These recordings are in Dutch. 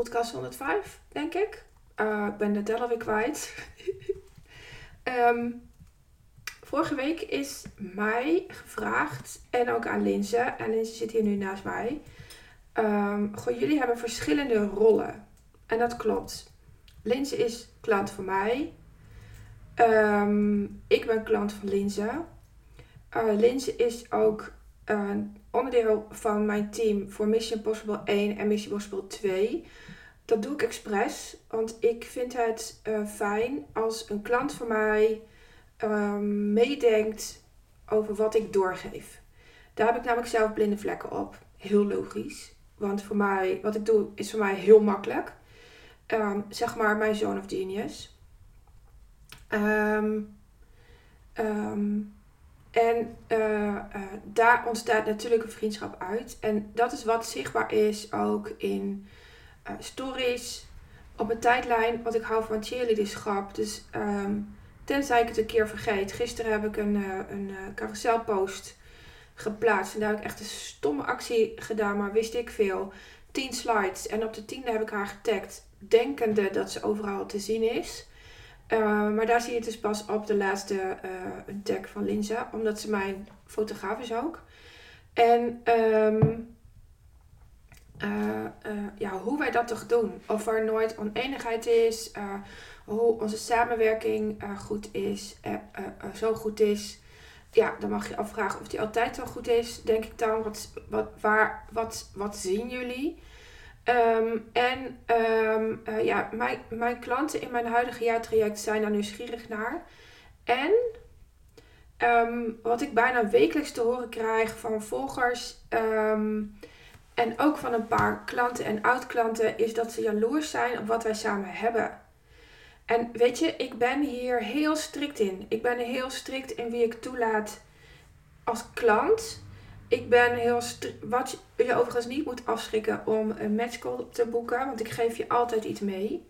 podcast 105, denk ik. Uh, ik ben de tel alweer kwijt. um, vorige week is mij gevraagd, en ook aan Linse, en Linse zit hier nu naast mij. Um, goh, jullie hebben verschillende rollen. En dat klopt. Linse is klant van mij. Um, ik ben klant van Linse. Uh, Linse is ook een onderdeel van mijn team voor Mission Possible 1 en Mission Possible 2. Dat doe ik expres, want ik vind het uh, fijn als een klant van mij uh, meedenkt over wat ik doorgeef. Daar heb ik namelijk zelf blinde vlekken op. Heel logisch. Want voor mij, wat ik doe, is voor mij heel makkelijk. Um, zeg maar mijn zoon of genius. Um, en uh, uh, daar ontstaat natuurlijk een vriendschap uit. En dat is wat zichtbaar is ook in uh, stories, op mijn tijdlijn. Want ik hou van cheerleaderschap. Dus um, tenzij ik het een keer vergeet. Gisteren heb ik een, een carouselpost geplaatst. En daar heb ik echt een stomme actie gedaan, maar wist ik veel. 10 slides. En op de tiende heb ik haar getagd, denkende dat ze overal te zien is. Uh, maar daar zie je het dus pas op de laatste uh, tag van Linza, omdat ze mijn fotograaf is ook. En um, uh, ja, hoe wij dat toch doen. Of er nooit oneenigheid is, hoe onze samenwerking goed is, zo goed is. Ja, dan mag je afvragen of die altijd zo goed is, denk ik dan. Wat, wat, waar, wat, wat zien jullie? Um, en uh, ja, mijn, mijn klanten in mijn huidige jaartraject zijn daar nieuwsgierig naar. En um, wat ik bijna wekelijks te horen krijg van volgers en ook van een paar klanten en oud-klanten is dat ze jaloers zijn op wat wij samen hebben. En weet je, ik ben hier heel strikt in. Ik ben heel strikt in wie ik toelaat als klant. Ik ben heel wat je overigens niet moet afschrikken om een matchcall te boeken, want ik geef je altijd iets mee.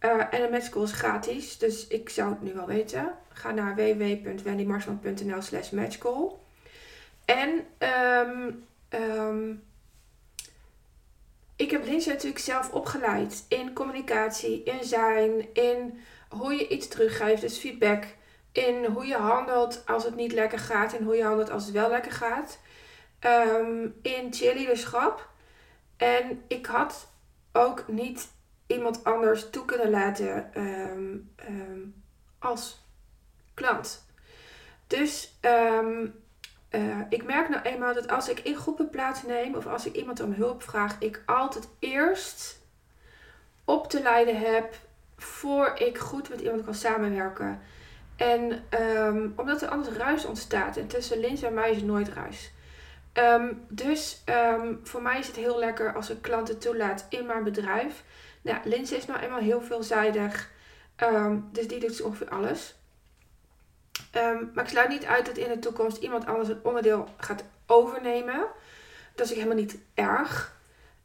Uh, en een matchcall is gratis, dus ik zou het nu wel weten. Ga naar www.wendymarsland.nl slash matchcall. En um, ik heb Lindsay natuurlijk zelf opgeleid in communicatie, in zijn, in hoe je iets teruggeeft, dus feedback. In hoe je handelt als het niet lekker gaat en hoe je handelt als het wel lekker gaat um, in cheerleaderschap. En ik had ook niet iemand anders toe kunnen laten um, um, als klant. Dus uh, ik merk nou eenmaal dat als ik in groepen plaatsneem of als ik iemand om hulp vraag, ik altijd eerst op te leiden heb voor ik goed met iemand kan samenwerken. En omdat er anders ruis ontstaat. En tussen Lins en mij is nooit ruis. Um, dus um, voor mij is het heel lekker als ik klanten toelaat in mijn bedrijf. Nou, Linse is nou eenmaal heel veelzijdig. Dus die doet ongeveer alles. Maar ik sluit niet uit dat in de toekomst iemand anders het onderdeel gaat overnemen. Dat is helemaal niet erg.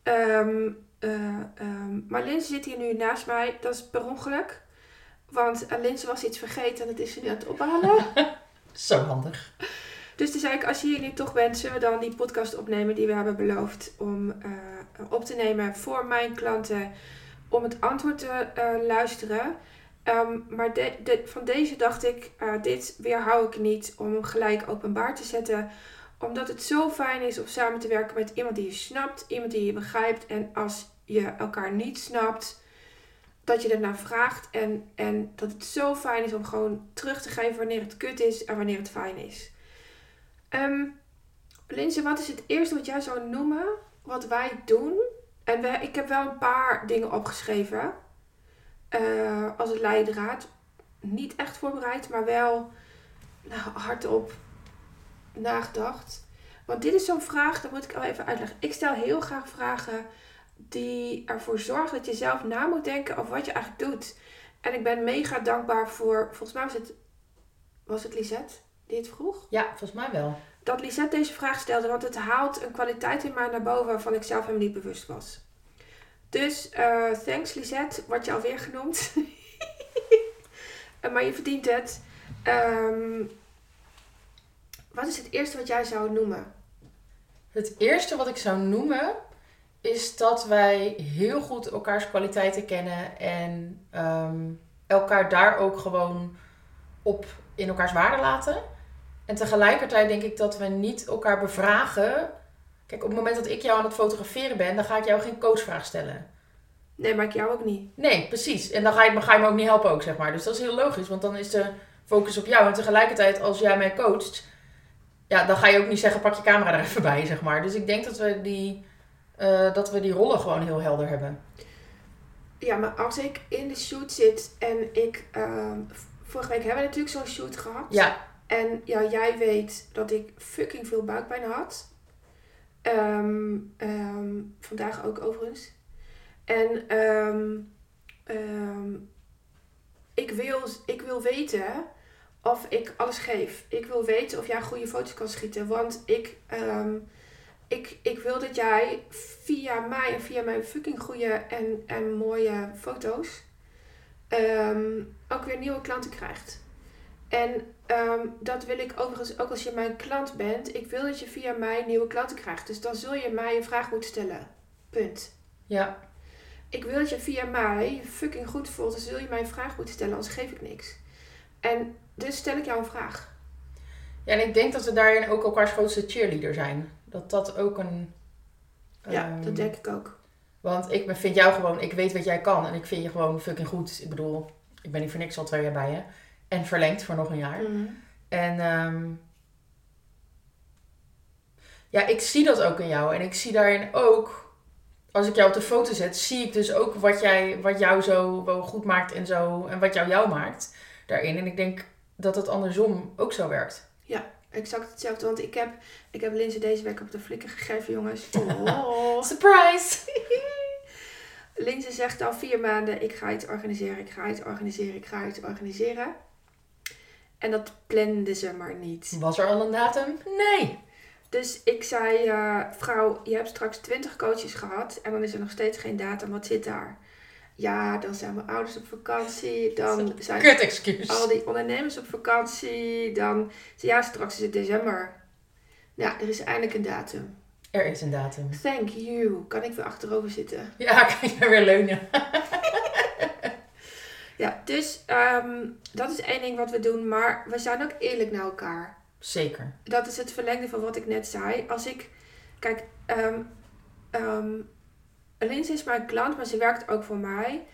Uh, maar Linse zit hier nu naast mij. Dat is per ongeluk. Want uh, Linse was iets vergeten en dat is ze nu aan het ophalen. Zo handig. Dus toen zei ik, als je hier nu toch bent, zullen we dan die podcast opnemen die we hebben beloofd om uh, op te nemen voor mijn klanten. Om het antwoord te uh, luisteren. Um, maar de, van deze dacht ik, uh, dit weerhou ik niet om gelijk openbaar te zetten. Omdat het zo fijn is om samen te werken met iemand die je snapt, iemand die je begrijpt. En als je elkaar niet snapt, dat je ernaar vraagt. En, en dat het zo fijn is om gewoon terug te geven wanneer het kut is en wanneer het fijn is. Um, wat is het eerste wat jij zou noemen wat wij doen? En ik heb wel een paar dingen opgeschreven uh, als het leidraad. Niet echt voorbereid, maar wel nou, hardop nagedacht. Want dit is zo'n vraag, dat moet ik al even uitleggen. Ik stel heel graag vragen die ervoor zorgen dat je zelf na moet denken over wat je eigenlijk doet. En ik ben mega dankbaar voor, volgens mij was het, was het Lisette? die het vroeg? Ja, volgens mij wel. Dat Lisette deze vraag stelde, want het haalt een kwaliteit in mij naar boven waarvan ik zelf helemaal niet bewust was. Dus uh, thanks Lisette, word je alweer genoemd. maar je verdient het. Um, wat is het eerste wat jij zou noemen? Het eerste wat ik zou noemen is dat wij heel goed elkaars kwaliteiten kennen en ehm, elkaar daar ook gewoon op in elkaars waarde laten. En tegelijkertijd denk ik dat we niet elkaar bevragen. Kijk, op het moment dat ik jou aan het fotograferen ben, dan ga ik jou geen coachvraag stellen. Nee, maar ik jou ook niet. Nee, precies. En dan ga je, ga je me ook niet helpen ook, zeg maar. Dus dat is heel logisch, want dan is de focus op jou. En tegelijkertijd, als jij mij coacht, ja, dan ga je ook niet zeggen, pak je camera er even bij, zeg maar. Dus ik denk dat we die, eh, dat we die rollen gewoon heel helder hebben. Ja, maar als ik in de shoot zit en ik... ehm, vorige week hebben we natuurlijk zo'n shoot gehad. Ja, En ja, jij weet dat ik fucking veel buikpijn had. Ehm, vandaag ook overigens. En ehm, ik, wil, ik wil weten of ik alles geef. Ik wil weten of jij goede foto's kan schieten. Want ik, ik, ik wil dat jij via mij en via mijn fucking goede en, en mooie foto's ook weer nieuwe klanten krijgt. En ehm, dat wil ik overigens ook als je mijn klant bent. Ik wil dat je via mij nieuwe klanten krijgt. Dus dan zul je mij een vraag moeten stellen. Punt. ja, Ik wil dat je via mij je fucking goed voelt. Dus zul je mij een vraag moeten stellen, anders geef ik niks. En dus stel ik jou een vraag. Ja, en ik denk dat we daarin ook elkaars grootste cheerleader zijn. Dat dat ook een... Ja, ehm, dat denk ik ook. Want ik vind jou gewoon, ik weet wat jij kan en ik vind je gewoon fucking goed. Ik bedoel, ik ben niet voor niks al twee jaar bij je. En verlengd voor nog een jaar. Mhm. En ehm, ja, ik zie dat ook in jou. En ik zie daarin ook, als ik jou op de foto zet, zie ik dus ook wat, jij, wat jou zo wel goed maakt en zo. En wat jou jou maakt daarin. En ik denk dat het andersom ook zo werkt. Exact hetzelfde. Want ik heb, ik heb Linse deze week op de flikker gegeven, jongens. Oh. Surprise! Linse zegt al vier maanden, ik ga iets organiseren, ik ga iets organiseren, ik ga iets organiseren. En dat plande ze maar niet. Was er al een datum? Nee. Dus ik zei, eh, vrouw, je hebt straks 20 coaches gehad en dan is er nog steeds geen datum. Wat zit daar? Ja, dan zijn mijn ouders op vakantie. Dan zijn Kut excuus. al die ondernemers op vakantie. Dan, ja, straks is het december. Ja, er is eindelijk een datum. Er is een datum. Thank you. Kan ik weer achterover zitten? Ja, kan je weer leunen. Ja, dus ehm, dat is één ding wat we doen. Maar we zijn ook eerlijk naar elkaar. Zeker. dat is het verlengde van wat ik net zei. Als ik, kijk, ehm Linse is mijn klant, maar ze werkt ook voor mij.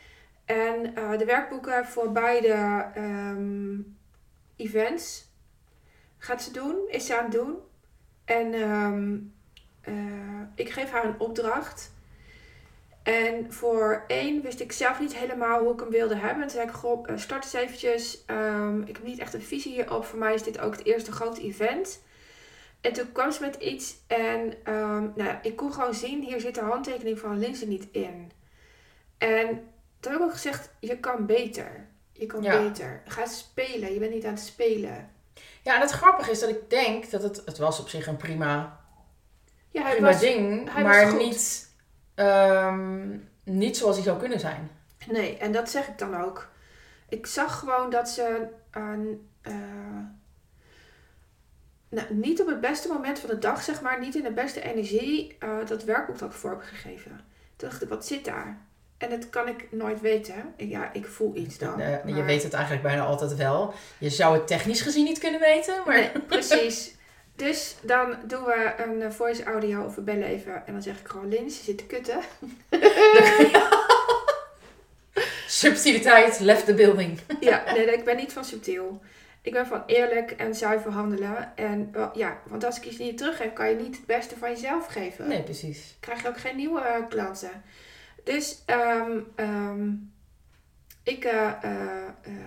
En eh, de werkboeken voor beide events gaat ze doen, is ze aan het doen. En eh, ik geef haar een opdracht. En voor één wist ik zelf niet helemaal hoe ik hem wilde hebben. En toen zei ik, goh, eh, start eens eventjes. Ehm, ik heb niet echt een visie hierop. Voor mij is dit ook het eerste grote event. En toen kwam ze met iets en ehm, nou, ik kon gewoon zien, hier zit de handtekening van Linse niet in. En toen heb ik ook gezegd, je kan beter. Je kan Ja. beter. Ga spelen, je bent niet aan het spelen. Ja, en het grappige is dat ik denk dat het... Het was op zich een prima, Ja, hij prima was, ding. hij was maar niet, ehm, niet zoals hij zou kunnen zijn. Nee, en dat zeg ik dan ook. Ik zag gewoon dat ze eh, nou, niet op het beste moment van de dag, zeg maar, niet in de beste energie, eh, dat werkboek had voor heb gegeven. Toen dacht ik, wat zit daar? En dat kan ik nooit weten. Ja, ik voel iets dan. Je weet het eigenlijk bijna altijd wel. Je zou het technisch gezien niet kunnen weten, maar... Nee, precies. Dus dan doen we een eh, voice audio of we bellen even. En dan zeg ik gewoon, Lins, je zit te kutten. Subtiliteit left the building. Ja, nee, ik ben niet van subtiel. Ik ben van eerlijk en zuiver handelen. En ja, want als ik je niet teruggeef, kan je niet het beste van jezelf geven. Nee, precies. Krijg je ook geen nieuwe eh, klanten. Dus ehm, ehm, ik eh,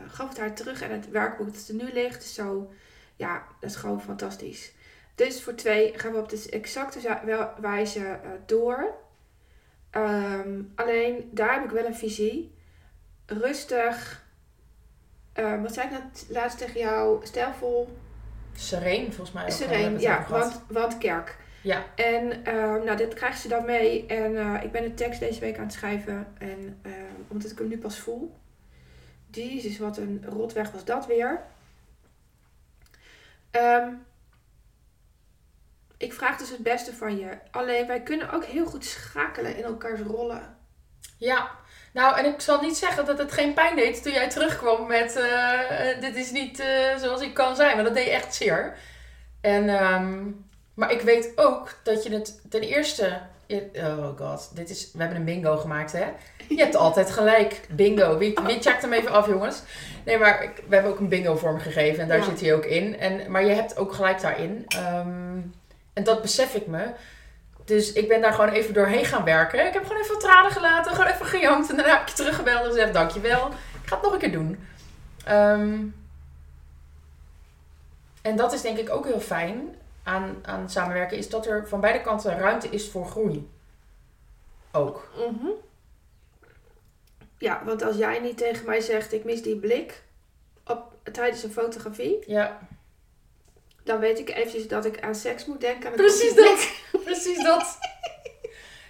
gaf het haar terug en het werkboek dat er nu ligt. Zo, ja, dat is gewoon fantastisch. Dus voor twee gaan we op de exacte wijze eh, door. Ehm, alleen daar heb ik wel een visie. Rustig. Ehm, wat zei ik net laatst tegen jou? Stijlvol. Sereen, volgens mij. ook, Sereen, ja, want, want kerk. Ja, En ehm, nou, dit krijgt ze dan mee. En eh, ik ben de tekst deze week aan het schrijven. En omdat ik hem nu pas voel. Jezus, wat een rotweg was dat weer. Ehm, ik vraag dus het beste van je. Alleen wij kunnen ook heel goed schakelen in elkaars rollen. Ja, nou en ik zal niet zeggen dat het geen pijn deed toen jij terugkwam met eh, dit is niet eh, zoals ik kan zijn, maar dat deed echt zeer. En, ehm, maar ik weet ook dat je het ten eerste, je- oh god, dit is, we hebben een bingo gemaakt hè. Je hebt altijd gelijk, bingo. Wie, wie checkt hem even af jongens? Nee, maar ik- we hebben ook een bingo vorm gegeven en daar Ja. zit hij ook in. En, maar je hebt ook gelijk daarin. Ehm, en dat besef ik me. Dus ik ben daar gewoon even doorheen gaan werken. Ik heb gewoon even tranen gelaten, gewoon even gejankt. En daarna heb ik je teruggebeld en gezegd, dankjewel. Ik ga het nog een keer doen. Ehm, en dat is denk ik ook heel fijn aan, aan samenwerken. Is dat er van beide kanten ruimte is voor groei. Ook. Mhm. Ja, want als jij niet tegen mij zegt, ik mis die blik op, tijdens een fotografie, Ja, dan weet ik eventjes dat ik aan seks moet denken. Precies dat. precies dat.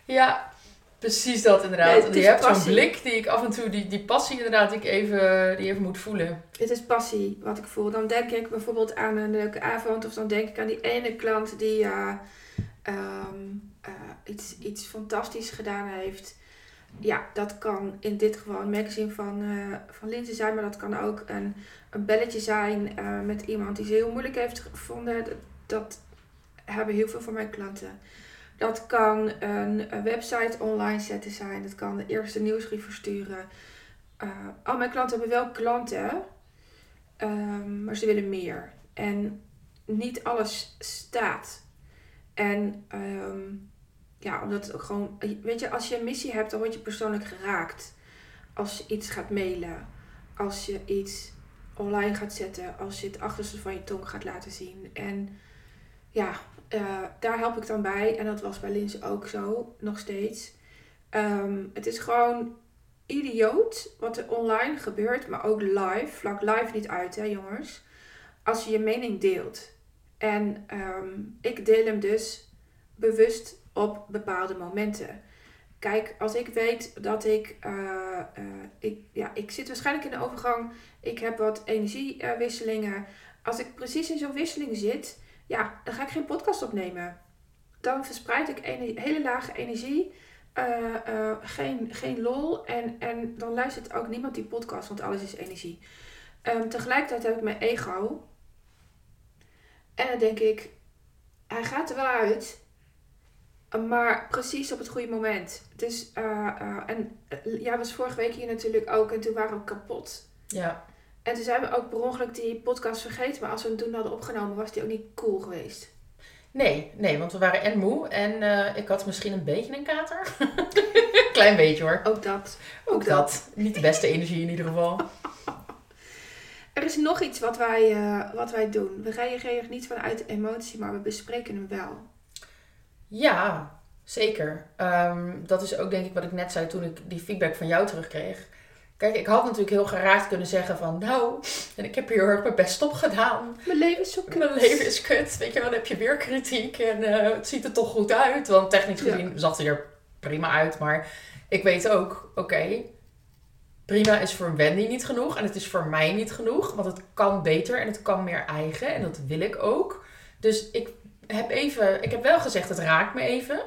Ja, precies dat inderdaad. Nee, je hebt zo'n blik die ik af en toe, die, die passie inderdaad, die ik even, die even moet voelen. Het is passie wat ik voel. Dan denk ik bijvoorbeeld aan een leuke avond. Of dan denk ik aan die ene klant die eh, iets, iets fantastisch gedaan heeft. Ja, dat kan in dit geval een magazine van, eh van Linse zijn. Maar dat kan ook een, een belletje zijn eh, met iemand die ze heel moeilijk heeft gevonden. Dat, hebben heel veel van mijn klanten. Dat kan een, website online zetten zijn. Dat kan de eerste nieuwsbrief versturen. Eh, al mijn klanten hebben wel klanten. Ehm, maar ze willen meer. En niet alles staat. En ehm, ja, omdat het ook gewoon. Weet je, als je een missie hebt, dan word je persoonlijk geraakt. Als je iets gaat mailen. Als je iets online gaat zetten. Als je het achterste van je tong gaat laten zien. En ja, eh, daar help ik dan bij. En dat was bij Linse ook zo, nog steeds. Ehm, het is gewoon idioot wat er online gebeurt, maar ook live. Vlak live niet uit, hè jongens. Als je je mening deelt. En ehm, ik deel hem dus bewust op bepaalde momenten. Kijk, als ik weet dat ik, eh, eh, ik, ja, ik zit waarschijnlijk in de overgang, ik heb wat energiewisselingen. Als ik precies in zo'n wisseling zit, ja, dan ga ik geen podcast opnemen. Dan verspreid ik ene- hele lage energie eh, geen, geen lol. En, en dan luistert ook niemand die podcast, want alles is energie. Ehm, tegelijkertijd heb ik mijn ego. En dan denk ik, hij gaat er wel uit. Maar precies op het goede moment. Dus, eh, en eh, jij was vorige week hier natuurlijk ook. En toen waren we kapot. Ja. En toen zijn we ook per ongeluk die podcast vergeten. Maar als we hem toen hadden opgenomen, was die ook niet cool geweest. Nee, nee, want we waren en moe en ik had misschien een beetje een kater. Klein beetje hoor. Ook dat. Ook dat. Niet de beste energie in ieder geval. Er is nog iets wat wij, wat wij doen. We reageren niet vanuit emotie, maar we bespreken hem wel. Ja, zeker. Ehm, dat is ook denk ik wat ik net zei toen ik die feedback van jou terugkreeg. Kijk, ik had natuurlijk heel geraakt kunnen zeggen van... Nou, en ik heb hier heel erg mijn best op gedaan. Mijn leven is zo kut. Mijn leven is kut. Weet je, dan heb je weer kritiek. En eh, het ziet er toch goed uit. Want technisch Ja. gezien zag hij er prima uit. Maar ik weet ook, oké... prima is voor Wendy niet genoeg. En het is voor mij niet genoeg. Want het kan beter en het kan meer eigen. En dat wil ik ook. Dus ik heb even... Ik heb wel gezegd, het raakt me even.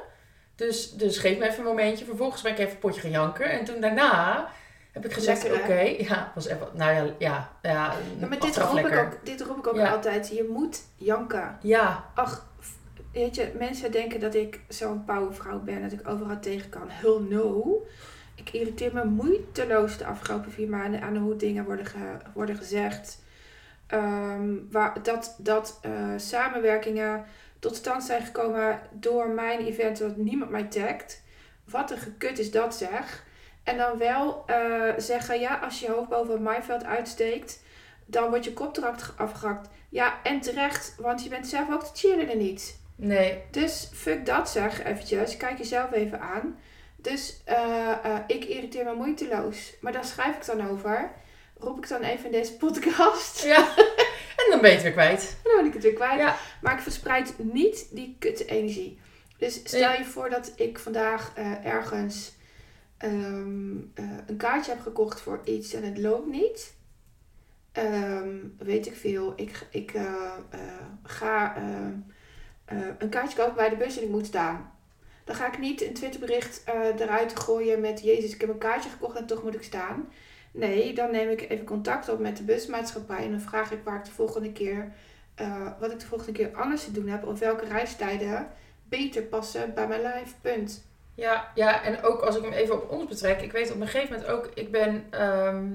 Dus, dus geef me even een momentje. Vervolgens ben ik even een potje gaan janken. En toen daarna heb ik gezegd, oké, ja, was even, nou ja, ja, ja, Ja, maar dit roep, ik ook, dit roep ik ook Ja. altijd. Je moet janken. Ja, Ach, weet je, mensen denken dat ik zo'n powervrouw ben. Dat ik overal tegen kan. Hell no. Ik irriteer me moeiteloos de afgelopen vier maanden aan hoe dingen worden, ge- worden gezegd. Ehm, waar, dat dat eh, samenwerkingen tot stand zijn gekomen door mijn event, dat niemand mij tagt. Wat een gekut is dat zeg. En dan wel eh, zeggen, ja, als je je hoofd boven het maaiveld uitsteekt, dan wordt je kop eraf afgehakt. Ja, en terecht, want je bent zelf ook de cheerleader niet. nee, Dus fuck dat zeg eventjes. Kijk jezelf even aan. Dus eh, eh, ik irriteer me moeiteloos. Maar daar schrijf ik dan over. Roep ik dan even in deze podcast. ja. en dan ben je het weer kwijt. Dan ben ik het weer kwijt. Ja. Maar ik verspreid niet die kutte energie. Dus stel Nee. je voor dat ik vandaag eh, ergens ehm, eh, een kaartje heb gekocht voor iets en het loopt niet. Ehm, weet ik veel. Ik, ik eh, ga een kaartje kopen bij de bus en ik moet staan. Dan ga ik niet een Twitterbericht eruit gooien met Jezus, ik heb een kaartje gekocht en toch moet ik staan. Nee, dan neem ik even contact op met de busmaatschappij en dan vraag ik waar ik de volgende keer, eh, wat ik de volgende keer anders te doen heb of welke reistijden beter passen bij mijn lijf. Punt. Ja, ja, en ook als ik hem even op ons betrek. Ik weet op een gegeven moment ook, ik ben ehm,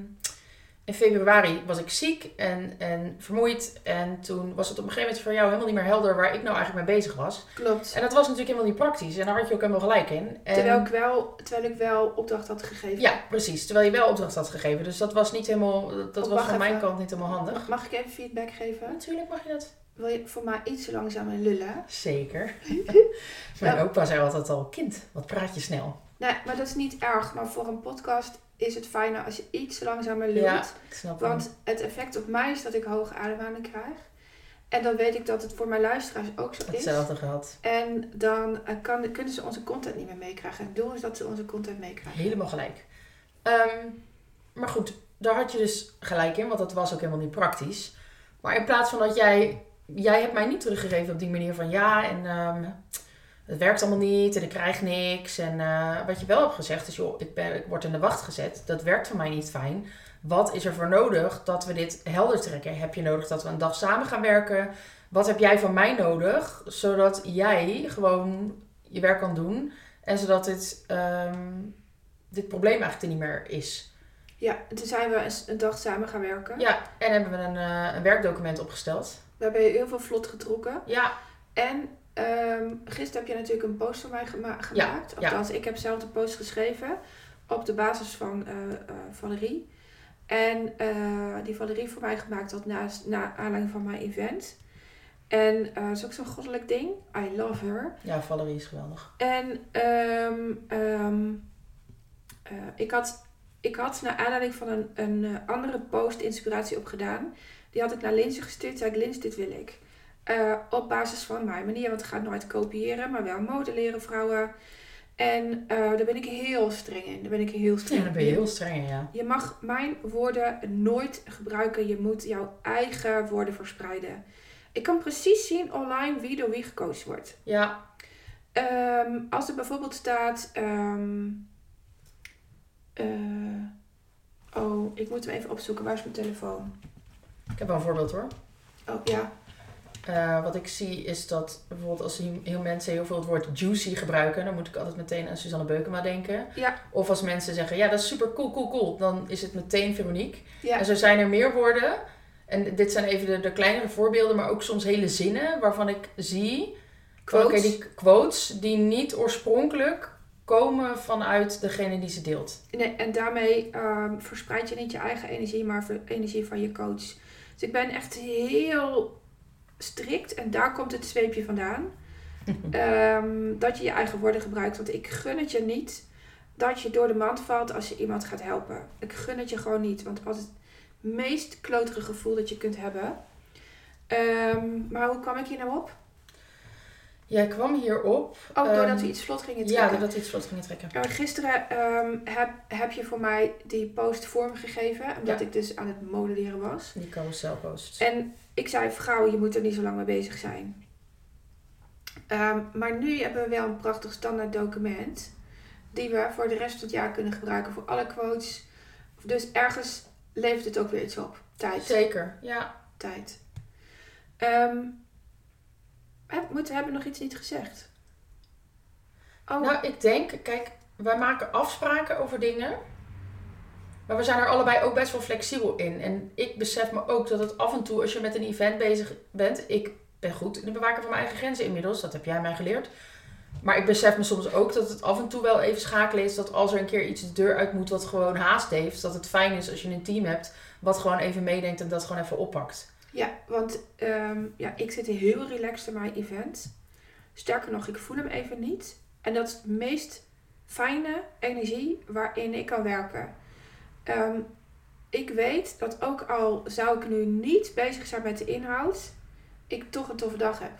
in februari was ik ziek en, en vermoeid. En toen was het op een gegeven moment voor jou helemaal niet meer helder waar ik nou eigenlijk mee bezig was. Klopt. En dat was natuurlijk helemaal niet praktisch. En daar had je ook helemaal gelijk in. En, Terwijl ik, wel, terwijl ik wel opdracht had gegeven. Ja, precies. Terwijl je wel opdracht had gegeven. Dus dat was niet helemaal, dat was van mijn kant niet helemaal handig. Mag, mag ik even feedback geven? Natuurlijk mag je dat. Wil je voor mij iets langzamer lullen? Zeker. Mijn opa zei altijd al, kind, wat praat je snel. Nee, maar dat is niet erg. Maar voor een podcast is het fijner als je iets langzamer lult. Ja, ik snap hem. Want het effect op mij is dat ik hoge ademhaling krijg. En dan weet ik dat het voor mijn luisteraars ook zo is. Hetzelfde gehad. En dan eh, kan, kunnen ze onze content niet meer meekrijgen. En het doel is dat ze onze content meekrijgen. Helemaal gelijk. Ehm, maar goed, daar had je dus gelijk in, want dat was ook helemaal niet praktisch. Maar in plaats van dat jij, jij hebt mij niet teruggegeven op die manier van ja, en ehm, het werkt allemaal niet en ik krijg niks. En eh, wat je wel hebt gezegd is, joh, ik, ben, ik word in de wacht gezet. Dat werkt voor mij niet fijn. Wat is er voor nodig dat we dit helder trekken? Heb je nodig dat we een dag samen gaan werken? Wat heb jij van mij nodig, zodat jij gewoon je werk kan doen en zodat dit, ehm, dit probleem eigenlijk er niet meer is? Ja, en toen zijn we een, een dag samen gaan werken. Ja, en hebben we een, eh, een werkdocument opgesteld. Daar ben je heel veel vlot getrokken. Ja, En ehm, gisteren heb je natuurlijk een post voor mij gema- gemaakt. ja. Althans, ik heb zelf de post geschreven. Op de basis van eh, Valerie. En eh, die Valerie voor mij gemaakt had naast, na aanleiding van mijn event. En dat is ook zo'n goddelijk ding. I love her. ja, Valerie is geweldig. En ehm, ehm, eh, ik, had, ik had naar aanleiding van een, een andere post inspiratie opgedaan. Die had ik naar Linse gestuurd. Zei ik, Lins, dit wil ik. Eh, op basis van mijn manier. Want ik ga nooit kopiëren, maar wel modelleren vrouwen. En eh, daar ben ik heel streng in. Daar ben ik heel streng Ja, dan ben je heel streng in, ja. je mag mijn woorden nooit gebruiken. Je moet jouw eigen woorden verspreiden. Ik kan precies zien online wie door wie gekozen wordt. Ja, Ehm, als er bijvoorbeeld staat. ehm, eh, oh, ik moet hem even opzoeken. Waar is mijn telefoon? ik heb wel een voorbeeld hoor. Oh ja. Eh, wat ik zie is dat bijvoorbeeld als heel, mensen heel veel het woord juicy gebruiken, dan moet ik altijd meteen aan Suzanne Beukema denken. Ja. Of als mensen zeggen, ja dat is super cool, cool, cool, dan is het meteen Veronique. Ja. En zo zijn er meer woorden. En dit zijn even de, de kleinere voorbeelden, maar ook soms hele zinnen waarvan ik zie Quotes. Oké, die quotes die niet oorspronkelijk komen vanuit degene die ze deelt. Nee, en daarmee ehm, verspreid je niet je eigen energie, maar energie van je coach. Dus ik ben echt heel strikt en daar komt het zweepje vandaan. Ehm, dat je je eigen woorden gebruikt. Want ik gun het je niet dat je door de mand valt als je iemand gaat helpen. Ik gun het je gewoon niet. Want dat is het meest klotere gevoel dat je kunt hebben. Ehm, maar hoe kwam ik hier nou op? Jij kwam hierop. Oh, doordat ehm, we iets vlot gingen Ja, trekken. doordat we iets vlot gingen trekken. Ja, gisteren ehm, heb, heb je voor mij die post vormgegeven. Omdat Ja. ik dus aan het modelleren was. Die carousel posts. En ik zei, vrouw, je moet er niet zo lang mee bezig zijn. Ehm, maar nu hebben we wel een prachtig standaard document. Die we voor de rest van het jaar kunnen gebruiken voor alle quotes. Dus ergens levert het ook weer iets op. Tijd. Zeker, ja. Tijd. Heb, moeten, hebben nog iets niet gezegd? Oh, Nou, ik denk, kijk, wij maken afspraken over dingen. Maar we zijn er allebei ook best wel flexibel in. En ik besef me ook dat het af en toe, als je met een event bezig bent, ik ben goed in het bewaken van mijn eigen grenzen inmiddels. Dat heb jij mij geleerd. Maar ik besef me soms ook dat het af en toe wel even schakelen is. Dat als er een keer iets de deur uit moet wat gewoon haast heeft. Dat het fijn is als je een team hebt wat gewoon even meedenkt en dat gewoon even oppakt. Ja, want ehm, ja, ik zit heel relaxed in mijn event. Sterker nog, ik voel hem even niet. En dat is het meest fijne energie waarin ik kan werken. Ehm, ik weet dat ook al zou ik nu niet bezig zijn met de inhoud, ik toch een toffe dag heb.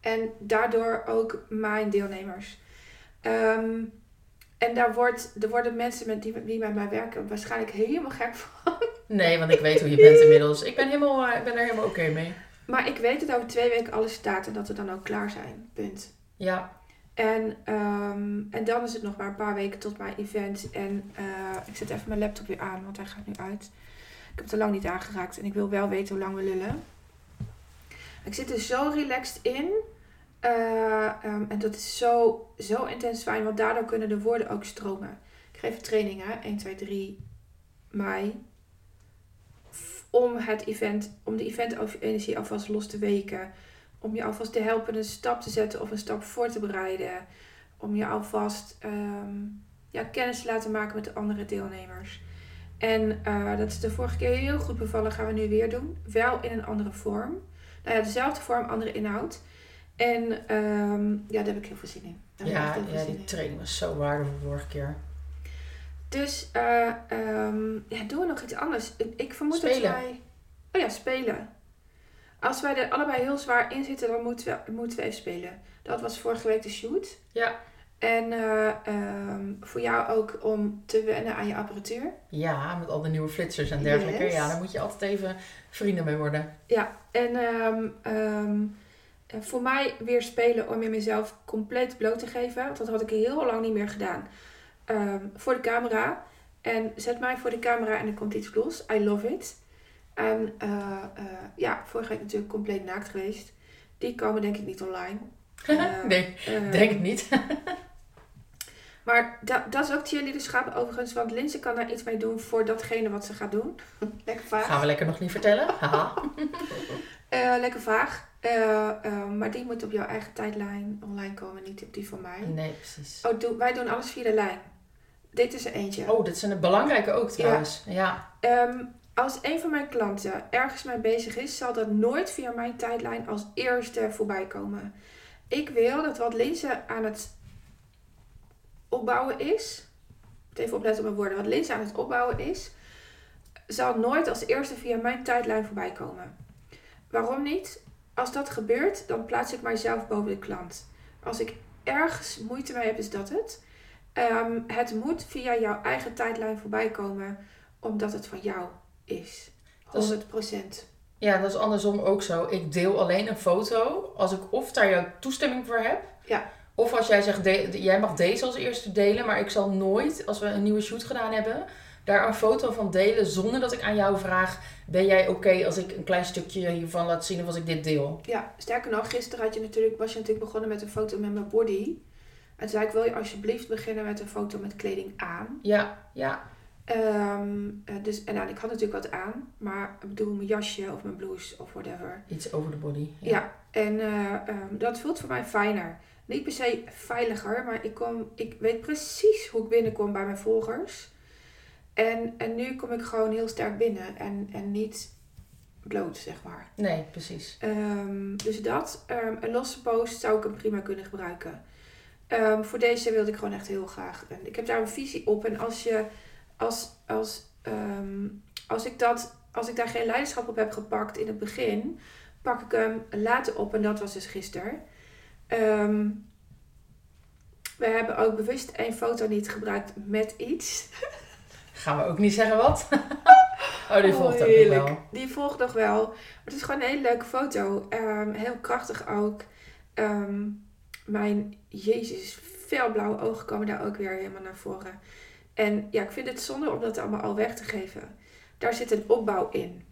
En daardoor ook mijn deelnemers. Ehm, en daar, wordt, er worden mensen met die, die met mij werken waarschijnlijk helemaal gek van. Nee, want ik weet hoe je bent inmiddels. Ik ben, helemaal, eh, ik ben er helemaal oké mee. Maar ik weet dat over twee weken alles staat en dat we dan ook klaar zijn. Punt. Ja, En, ehm, en dan is het nog maar een paar weken tot mijn event. En eh, ik zet even mijn laptop weer aan, want hij gaat nu uit. Ik heb het al lang niet aangeraakt en ik wil wel weten hoe lang we lullen. Ik zit er zo relaxed in. Eh, ehm, en dat is zo, zo intens fijn, want daardoor kunnen de woorden ook stromen. Ik geef trainingen, 1, 2, 3 mei. Om het event, om de event-energie alvast los te weken. Om je alvast te helpen een stap te zetten of een stap voor te bereiden. Om je alvast ehm, ja, kennis te laten maken met de andere deelnemers. En eh, dat is de vorige keer heel goed bevallen, gaan we nu weer doen. Wel in een andere vorm. Nou ja, dezelfde vorm, andere inhoud. En ehm, ja, daar heb ik heel veel zin in. Daar ja, veel die in. training was zo waardevol vorige keer. Dus eh, ehm, ja, doen we nog iets anders. Ik vermoed Spelen. dat wij... Oh ja, spelen. Als wij er allebei heel zwaar in zitten, dan moeten we, moeten we even spelen. Dat was vorige week de shoot. Ja. En eh, ehm, voor jou ook om te wennen aan je apparatuur. Ja, met al de nieuwe flitsers en dergelijke. Yes. Ja, daar moet je altijd even vrienden mee worden. Ja, en ehm, eh, voor mij weer spelen om je mezelf compleet bloot te geven. Want dat had ik heel lang niet meer gedaan. Ehm, voor de camera. En zet mij voor de camera en er komt iets los. I love it. En eh, eh, ja, vorige week natuurlijk compleet naakt geweest. Die komen denk ik niet online. Eh, nee, eh, denk het niet. Maar da dat is ook cheerleaderschap overigens. Want Linse kan daar iets mee doen voor datgene wat ze gaat doen. Lekker vaag. Gaan we lekker nog niet vertellen. Haha. Eh, lekker vaag. Eh, eh, maar die moet op jouw eigen tijdlijn online komen, niet op die van mij. Nee, precies. Oh, wij doen alles via de lijn. Dit is er eentje. Oh, dit is een belangrijke ook trouwens. Ja. Ehm, als een van mijn klanten ergens mee bezig is, zal dat nooit via mijn tijdlijn als eerste voorbij komen. Ik wil dat wat Linse aan het opbouwen is, even opletten op mijn woorden, wat Linse aan het opbouwen is, zal nooit als eerste via mijn tijdlijn voorbij komen. Waarom niet? Als dat gebeurt, dan plaats ik mijzelf boven de klant. Als ik ergens moeite mee heb, is dat het. Ehm, het moet via jouw eigen tijdlijn voorbij komen, omdat het van jou is. Dat is- 100%. ja, dat is andersom ook zo. Ik deel alleen een foto als ik of daar jouw toestemming voor heb. Ja. Of als jij zegt, de- jij mag deze als eerste delen, maar ik zal nooit, als we een nieuwe shoot gedaan hebben, daar een foto van delen zonder dat ik aan jou vraag, ben jij oké als ik een klein stukje hiervan laat zien of als ik dit deel? Ja, sterker nog, gisteren had je natuurlijk, was je natuurlijk begonnen met een foto met mijn body. En toen zei ik, wil je alsjeblieft beginnen met een foto met kleding aan? Ja, ja, Ehm, eh, dus, en nou, ik had natuurlijk wat aan, maar ik bedoel mijn jasje of mijn blouse of whatever. iets over de body. Ja, en eh, ehm, dat voelt voor mij fijner. Niet per se veiliger, maar ik, kom, ik weet precies hoe ik binnenkom bij mijn volgers. En, en nu kom ik gewoon heel sterk binnen en, en niet bloot, zeg maar. Nee, precies. Ehm, dus dat. Ehm, een losse post zou ik hem prima kunnen gebruiken. Ehm, voor deze wilde ik gewoon echt heel graag. En ik heb daar een visie op. En als je, als, als, als ik dat, als ik daar geen leiderschap op heb gepakt in het begin, pak ik hem later op. En dat was dus gisteren. We hebben ook bewust één foto niet gebruikt met iets. Gaan we ook niet zeggen wat? oh, die Oh, volgt ook nog wel. Die volgt nog wel. Maar het is gewoon een hele leuke foto. Ehm, heel krachtig ook. Ehm, mijn Jezus, felblauwe ogen komen daar ook weer helemaal naar voren. En ja, ik vind het zonde om dat allemaal al weg te geven. Daar zit een opbouw in.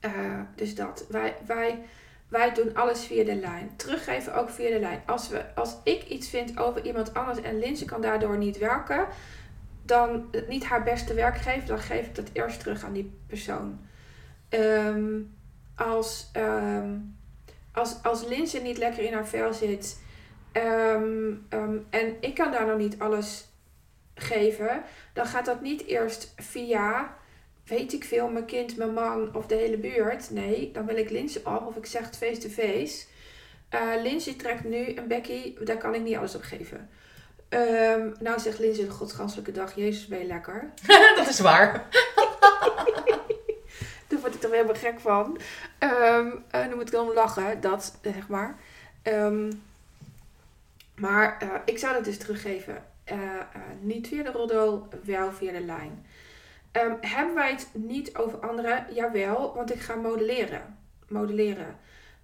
Eh, dus dat. Wij, wij, wij doen alles via de lijn. Teruggeven ook via de lijn. Als, we, als ik iets vind over iemand anders en Linse kan daardoor niet werken, dan niet haar beste werk geven, dan geef ik dat eerst terug aan die persoon. Ehm, als, ehm, als, als Linse niet lekker in haar vel zit ehm, en ik kan daar nog niet alles geven, dan gaat dat niet eerst via, weet ik veel, mijn kind, mijn man of de hele buurt. Nee, dan wil ik Linse op of ik zeg het face-to-face. Eh Lindsay trekt nu een Becky, daar kan ik niet alles op geven. Ehm, nou zegt Lindsay de godganselijke dag, Jezus ben je lekker. dat is waar. Daar word ik er helemaal gek van. Ehm en dan moet ik dan lachen, dat zeg maar. Ehm, maar eh, ik zou dat dus teruggeven. Eh, eh, niet via de roddel, wel via de lijn. Hebben wij het niet over anderen? Jawel, want ik ga modelleren. modelleren.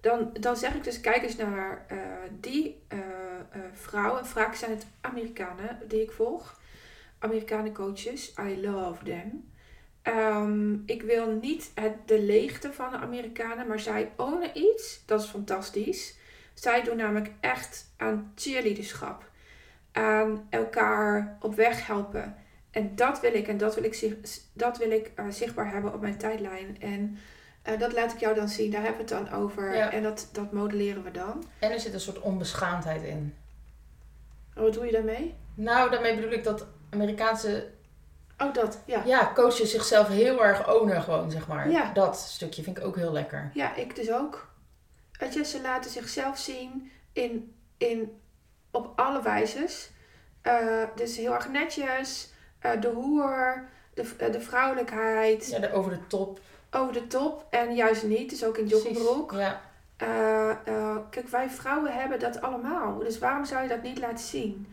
Dan, dan zeg ik dus, kijk eens naar eh, die uh, uh, vrouwen. Vaak zijn het Amerikanen die ik volg. Amerikanen coaches. I love them. Ehm, ik wil niet het, de leegte van de Amerikanen, maar zij ownen iets. Dat is fantastisch. Zij doen namelijk echt aan cheerleaderschap. Aan elkaar op weg helpen. En dat wil ik en dat wil ik, dat wil ik zichtbaar hebben op mijn tijdlijn. En uh, dat laat ik jou dan zien, daar hebben we het dan over. Ja. En dat, dat modelleren we dan. En er zit een soort onbeschaamdheid in. Oh, wat doe je daarmee? Nou, daarmee bedoel ik dat Amerikaanse Oh, dat, ja. ja, coaches zichzelf heel erg ownen gewoon, zeg maar. Ja. Dat stukje vind ik ook heel lekker. Ja, ik dus ook. Weet je, ze laten zichzelf zien in, in, op alle wijzes. Eh, dus heel erg netjes. eh, de hoer, de, eh, de vrouwelijkheid, Ja, de, over de top. Over de top. En juist niet, dus ook in joggingbroek. Ja. Eh, eh, kijk, wij vrouwen hebben dat allemaal. Dus waarom zou je dat niet laten zien?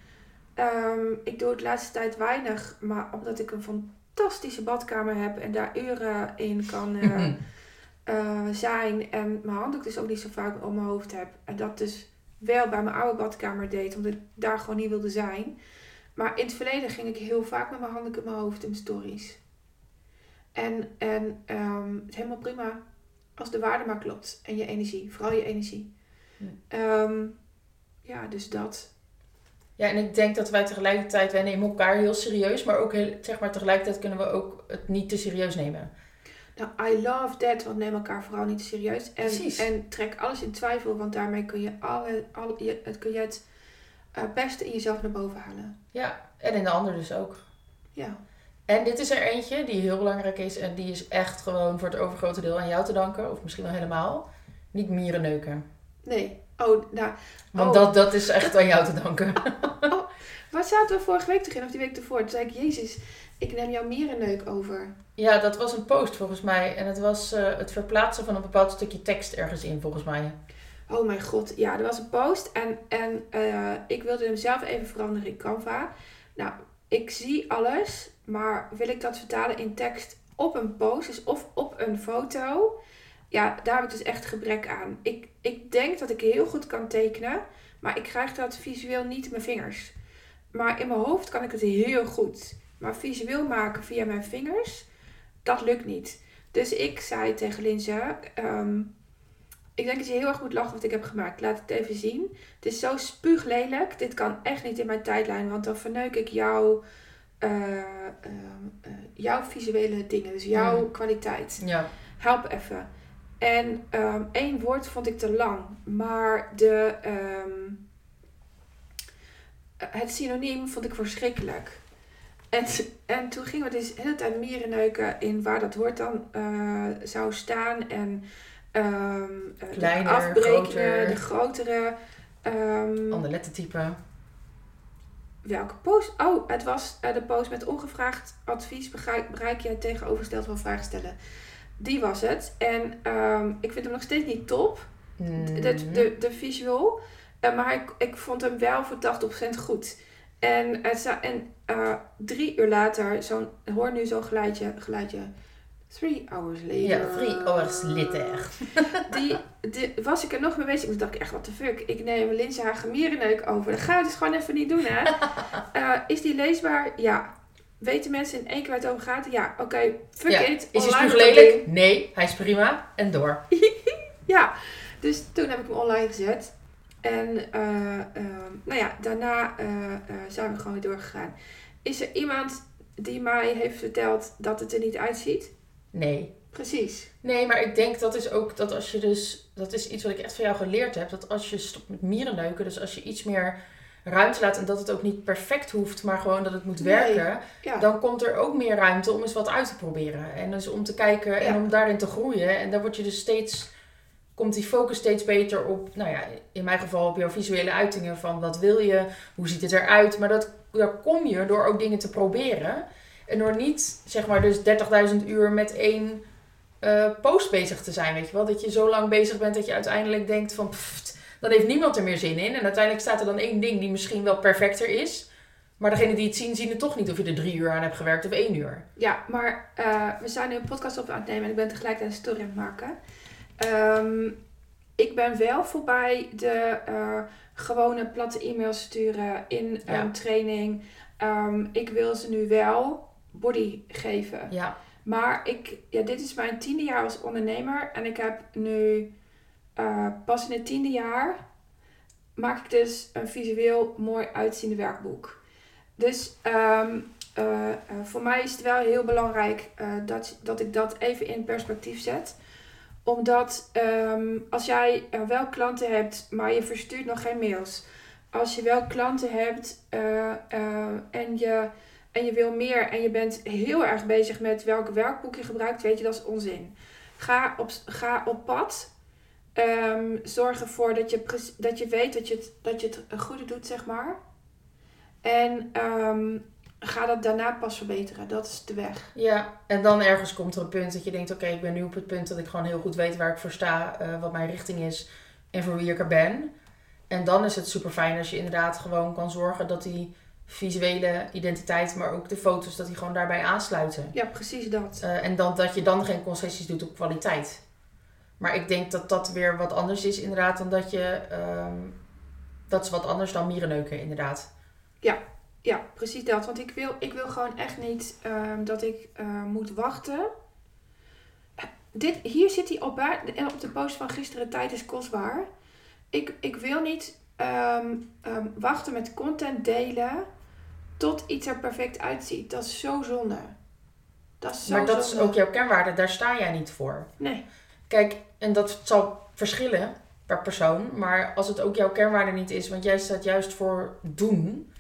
Ehm, ik doe het de laatste tijd weinig, maar omdat ik een fantastische badkamer heb en daar uren in kan eh, zijn. En mijn handdoek dus ook niet zo vaak om mijn hoofd heb. En dat dus wel bij mijn oude badkamer deed, omdat ik daar gewoon niet wilde zijn. Maar in het verleden ging ik heel vaak met mijn handdoek in mijn hoofd in stories. En, en ehm, het is helemaal prima als de waarde maar klopt. En je energie, vooral je energie. Ja. Ehm, ja, dus dat. ja, en ik denk dat wij tegelijkertijd, wij nemen elkaar heel serieus, maar ook heel, zeg maar tegelijkertijd kunnen we ook het niet te serieus nemen. Nou, I love that, want neem elkaar vooral niet te serieus. En, Precies. en trek alles in twijfel, want daarmee kun je, alle, alle, je, het, kun je het eh, beste in jezelf naar boven halen. Ja, en in de ander dus ook. Ja. En dit is er eentje die heel belangrijk is en die is echt gewoon voor het overgrote deel aan jou te danken, of misschien wel helemaal. Niet mieren neuken. Nee. Oh, nou, Want Oh. dat, dat is echt aan jou te danken. waar zaten we vorige week in, of die week ervoor? Toen zei ik, jezus, ik neem jouw mierenneuk over. Ja, dat was een post volgens mij. En het was eh, het verplaatsen van een bepaald stukje tekst ergens in, volgens mij. Oh mijn god, ja, er was een post en, en eh, ik wilde hem zelf even veranderen in Canva. Nou, ik zie alles, maar wil ik dat vertalen in tekst op een post, dus of op een foto? Ja, daar heb ik dus echt gebrek aan. Ik, ik denk dat ik heel goed kan tekenen, maar ik krijg dat visueel niet in mijn vingers. Maar in mijn hoofd kan ik het heel goed. Maar visueel maken via mijn vingers, dat lukt niet. Dus ik zei tegen Linze, ehm, ik denk dat je heel erg moet lachen wat ik heb gemaakt. Laat het even zien. Het is zo spuuglelijk. Dit kan echt niet in mijn tijdlijn, want dan verneuk ik jouw, eh, ehm, eh, jouw visuele dingen. Dus jouw Mm. kwaliteit. Ja. Help even. En ehm, één woord vond ik te lang. Maar de, ehm, het synoniem vond ik verschrikkelijk. En, en toen gingen we dus de hele tijd mierenneuken in waar dat woord dan eh, zou staan. En eh, de afbrekingen, groter. de grotere. ehm, Ander lettertype. welke post? Oh, het was eh, de post met ongevraagd advies. Bereik, bereik je het tegenovergestelde van vragen stellen. Die was het. En ehm, ik vind hem nog steeds niet top. De, de, de, de visual. Eh, maar ik, ik vond hem wel voor 80% goed. En, het en drie uur later, zo'n, hoor nu zo'n geluidje, geluidje. Three hours later. Ja, three hours later. Die, die, was ik er nog mee bezig. Toen dacht ik echt, wat de fuck. Ik neem Linse haar gemierenneuk over. Dat ga je dus gewoon even niet doen, hè. Eh, is die leesbaar? Ja. Weten mensen in één keer waar het over gaat? Ja, oké. fuck Ja. it. Is hij online spuug dat lelijk? ding. Nee, hij is prima. En door. Ja, dus toen heb ik hem online gezet. En eh, ehm, nou ja, daarna eh, zijn we gewoon weer doorgegaan. Is er iemand die mij heeft verteld dat het er niet uitziet? Nee. Precies. Nee, maar ik denk dat is ook dat als je dus... Dat is iets wat ik echt van jou geleerd heb. Dat als je stopt met mierenneuken. Dus als je iets meer ruimte laat. En dat het ook niet perfect hoeft. Maar gewoon dat het moet Nee. werken. Ja. Dan komt er ook meer ruimte om eens wat uit te proberen. En dus om te kijken en Ja. om daarin te groeien. En daar word je dus steeds... Komt die focus steeds beter op, nou ja, in mijn geval op jouw visuele uitingen van wat wil je, hoe ziet het eruit. Maar dat, daar kom je door ook dingen te proberen. En door niet, zeg maar, dus 30.000 uur met één eh, post bezig te zijn, weet je wel. Dat je zo lang bezig bent dat je uiteindelijk denkt van, pff, dan heeft niemand er meer zin in. En uiteindelijk staat er dan één ding die misschien wel perfecter is. Maar degene die het zien, zien het toch niet of je er drie uur aan hebt gewerkt of één uur. Ja, maar eh, we zijn nu een podcast op aan het nemen en ik ben tegelijkertijd een story aan het maken. Ehm, ik ben wel voorbij de uh, gewone platte e-mails sturen in Ja. een training. Ehm, ik wil ze nu wel body geven. Ja, Maar ik, ja, dit is mijn tiende jaar als ondernemer. En ik heb nu eh, pas in het tiende jaar maak ik dus een visueel mooi uitziende werkboek. Dus ehm, eh, eh, voor mij is het wel heel belangrijk dat, dat ik dat even in perspectief zet. Omdat ehm, als jij wel klanten hebt, maar je verstuurt nog geen mails. Als je wel klanten hebt en je en je wil meer en je bent heel erg bezig met welke werkboek je gebruikt, weet je, dat is onzin. Ga op, ga op pad. Ehm, zorg ervoor dat je, dat je weet dat je, het, dat je het goede doet, zeg maar. En ehm, ga dat daarna pas verbeteren. Dat is de weg. ja. En dan ergens komt er een punt dat je denkt, oké, ik ben nu op het punt dat ik gewoon heel goed weet waar ik voor sta, eh, wat mijn richting is en voor wie ik er ben. En dan is het super fijn als je inderdaad gewoon kan zorgen dat die visuele identiteit, maar ook de foto's, dat die gewoon daarbij aansluiten. Ja, precies dat. Eh, en dan, dat je dan geen concessies doet op kwaliteit. Maar ik denk dat dat weer wat anders is inderdaad dan dat je... ehm, dat is wat anders dan mierenneuken inderdaad. Ja, precies dat. Want ik wil, ik wil gewoon echt niet ehm, dat ik eh, moet wachten. Dit, hier zit hij op, op de post van gisteren. Tijd is kostbaar. Ik, ik wil niet ehm, ehm, wachten met content delen tot iets er perfect uitziet. Dat is zo zonde. Dat is zo maar dat is ook jouw kernwaarde, daar sta jij niet voor. Nee, Kijk, en dat zal verschillen per persoon. Maar als het ook jouw kernwaarde niet is, want jij staat juist voor doen.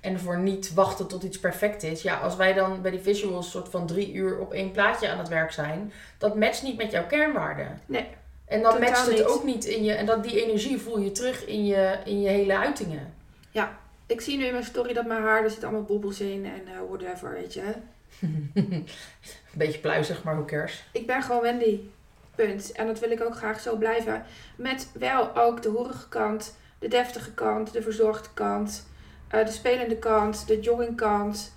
En voor niet wachten tot iets perfect is. Ja, als wij dan bij die visuals soort van drie uur op één plaatje aan het werk zijn. Dat matcht niet met jouw kernwaarde. Nee, En dan matcht het niet. ook niet in je. En dat die energie voel je terug in je, in je hele uitingen. ik zie nu in mijn story dat mijn haar, er zitten allemaal bobbels in en eh, whatever, weet je. Een beetje pluizig, maar who cares? Ik ben gewoon Wendy. Punt. En dat wil ik ook graag zo blijven. Met wel ook de hoerige kant, de deftige kant, de verzorgde kant, eh, de spelende kant, de joggingkant,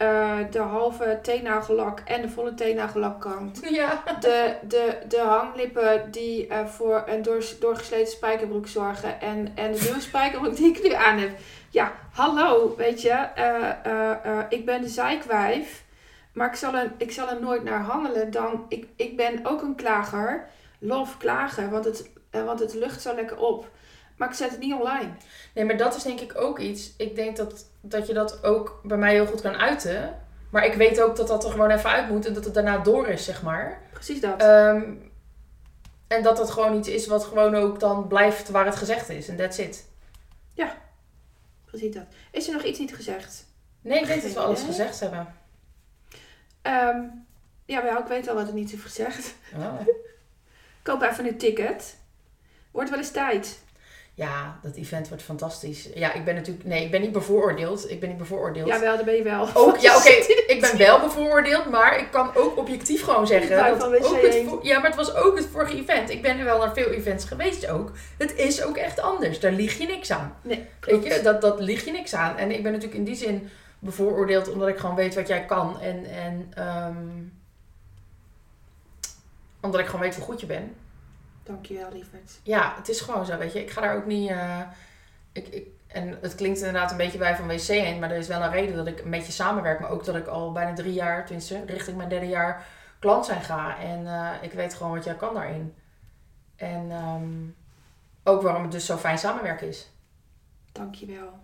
eh, de halve teennagellak en de volle teennagellak-kant. Ja. De, de, de hanglippen die eh, voor een door, doorgesleten spijkerbroek zorgen. En, en de nieuwe spijkerbroek die ik nu aan heb. Ja, hallo, weet je. eh, ik ben de zeikwijf. Maar ik zal, er, ik zal er nooit naar handelen. Dan, ik, ik ben ook een klager. Love klagen, want het, want het lucht zo lekker op. Maar ik zet het niet online. Nee, maar dat is denk ik ook iets. Ik denk dat, dat je dat ook bij mij heel goed kan uiten. Maar ik weet ook dat dat er gewoon even uit moet en dat het daarna door is, zeg maar. Precies dat. Ehm, en dat dat gewoon iets is wat gewoon ook dan blijft waar het gezegd is. En that's it. Precies dat. Is er nog iets niet gezegd? Nee, ik denk dat we alles gezegd hebben. Ehm ja, wel, ik weet al wat er niet is gezegd. Oh. Koop even een ticket. Wordt wel eens tijd. Ja, dat event wordt fantastisch. Ja, ik ben natuurlijk... Nee, ik ben niet bevooroordeeld. Ik ben niet bevooroordeeld. Jawel, daar ben je wel. Ook, ja, oké, ik ben wel bevooroordeeld, maar ik kan ook objectief gewoon zeggen. Blijf dat ook het ja, maar het was ook het vorige event. Ik ben er wel naar veel events geweest ook. Het is ook echt anders. Daar lieg je niks aan. Nee, Weet je, dat, dat lieg je niks aan. En ik ben natuurlijk in die zin bevooroordeeld omdat ik gewoon weet wat jij kan. En, en ehm, omdat ik gewoon weet hoe goed je bent. Dankjewel, lieverd. Ja, het is gewoon zo, weet je. Ik ga daar ook niet... eh, ik, ik, en het klinkt inderdaad een beetje bij van WC heen, maar er is wel een reden dat ik een beetje samenwerk. Maar ook dat ik al bijna drie jaar, tenminste richting mijn derde jaar, klant zijn ga. En eh, ik weet gewoon wat jij kan daarin. En ehm, ook waarom het dus zo fijn samenwerken is. Dankjewel.